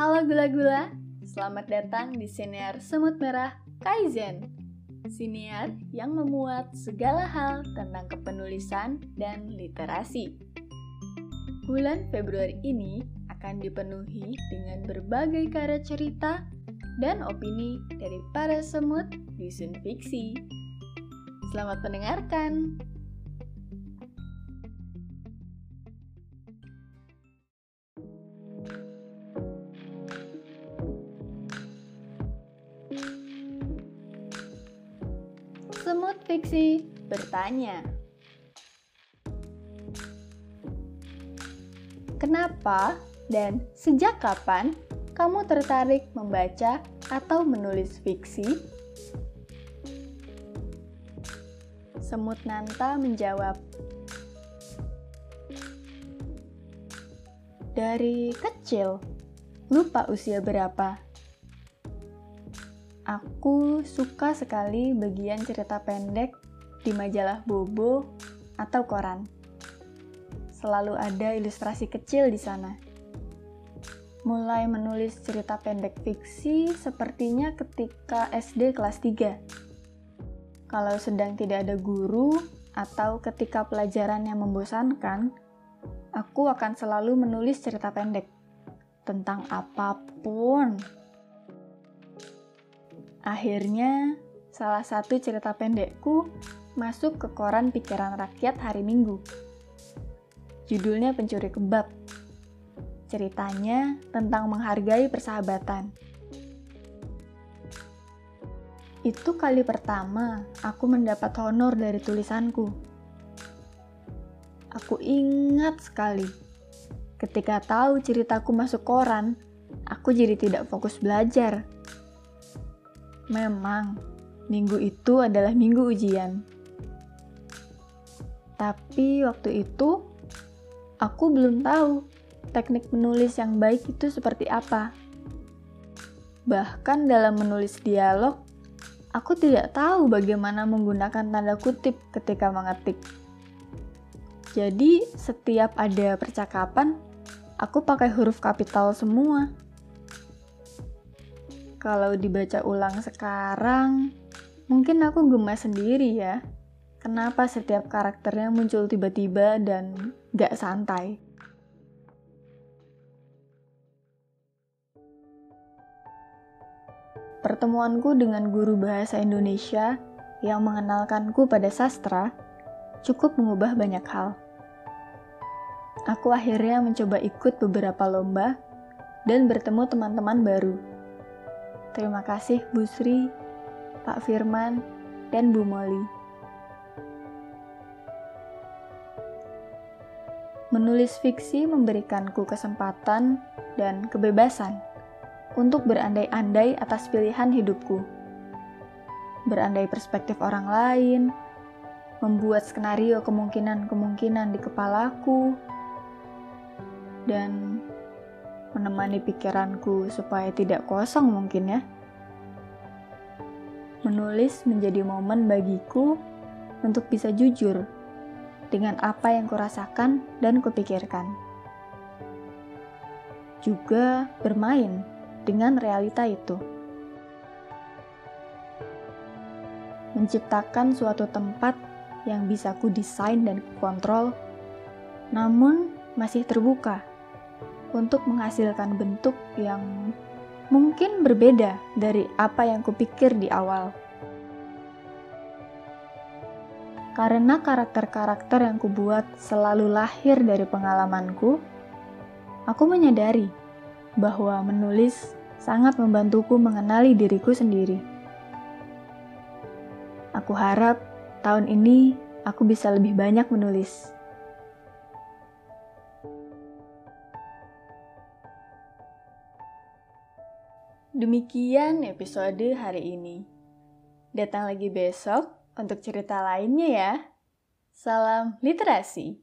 Halo gula-gula, selamat datang di Siniar Semut Merah Kaizen. Siniar yang memuat segala hal tentang kepenulisan dan literasi. Bulan Februari ini akan dipenuhi dengan berbagai karya cerita dan opini dari para semut di Sun Fiksi. Selamat mendengarkan! Semut Fiksi bertanya, Kenapa dan sejak kapan kamu tertarik membaca atau menulis fiksi? Semut Nanta menjawab, Dari kecil, lupa usia berapa. Aku suka sekali bagian cerita pendek di majalah Bobo atau koran. Selalu ada ilustrasi kecil di sana. Mulai menulis cerita pendek fiksi sepertinya ketika SD kelas 3. Kalau sedang tidak ada guru atau ketika pelajaran yang membosankan, aku akan selalu menulis cerita pendek tentang apa pun Akhirnya, salah satu cerita pendekku masuk ke koran pikiran rakyat hari Minggu. Judulnya Pencuri Kebab. Ceritanya tentang menghargai persahabatan. Itu kali pertama aku mendapat honor dari tulisanku. Aku ingat sekali. Ketika tahu ceritaku masuk koran, aku jadi tidak fokus belajar Memang, minggu itu adalah minggu ujian. Tapi waktu itu, aku belum tahu teknik menulis yang baik itu seperti apa. Bahkan dalam menulis dialog, aku tidak tahu bagaimana menggunakan tanda kutip ketika mengetik. Jadi, setiap ada percakapan, aku pakai huruf kapital semua. Kalau dibaca ulang sekarang, mungkin aku gemas sendiri ya. Kenapa setiap karakternya muncul tiba-tiba dan gak santai? Pertemuanku dengan guru bahasa Indonesia yang mengenalkanku pada sastra cukup mengubah banyak hal. Aku akhirnya mencoba ikut beberapa lomba dan bertemu teman-teman baru Terima kasih Bu Sri, Pak Firman, dan Bu Molly. Menulis fiksi memberikanku kesempatan dan kebebasan untuk berandai-andai atas pilihan hidupku. Berandai perspektif orang lain, membuat skenario kemungkinan-kemungkinan di kepalaku, dan menemani pikiranku supaya tidak kosong mungkin ya. Menulis menjadi momen bagiku untuk bisa jujur dengan apa yang kurasakan dan kupikirkan. Juga bermain dengan realita itu. Menciptakan suatu tempat yang bisa ku desain dan kontrol, namun masih terbuka untuk menghasilkan bentuk yang mungkin berbeda dari apa yang kupikir di awal. Karena karakter-karakter yang kubuat selalu lahir dari pengalamanku, aku menyadari bahwa menulis sangat membantuku mengenali diriku sendiri. Aku harap tahun ini aku bisa lebih banyak menulis. Demikian episode hari ini. Datang lagi besok untuk cerita lainnya ya. Salam literasi.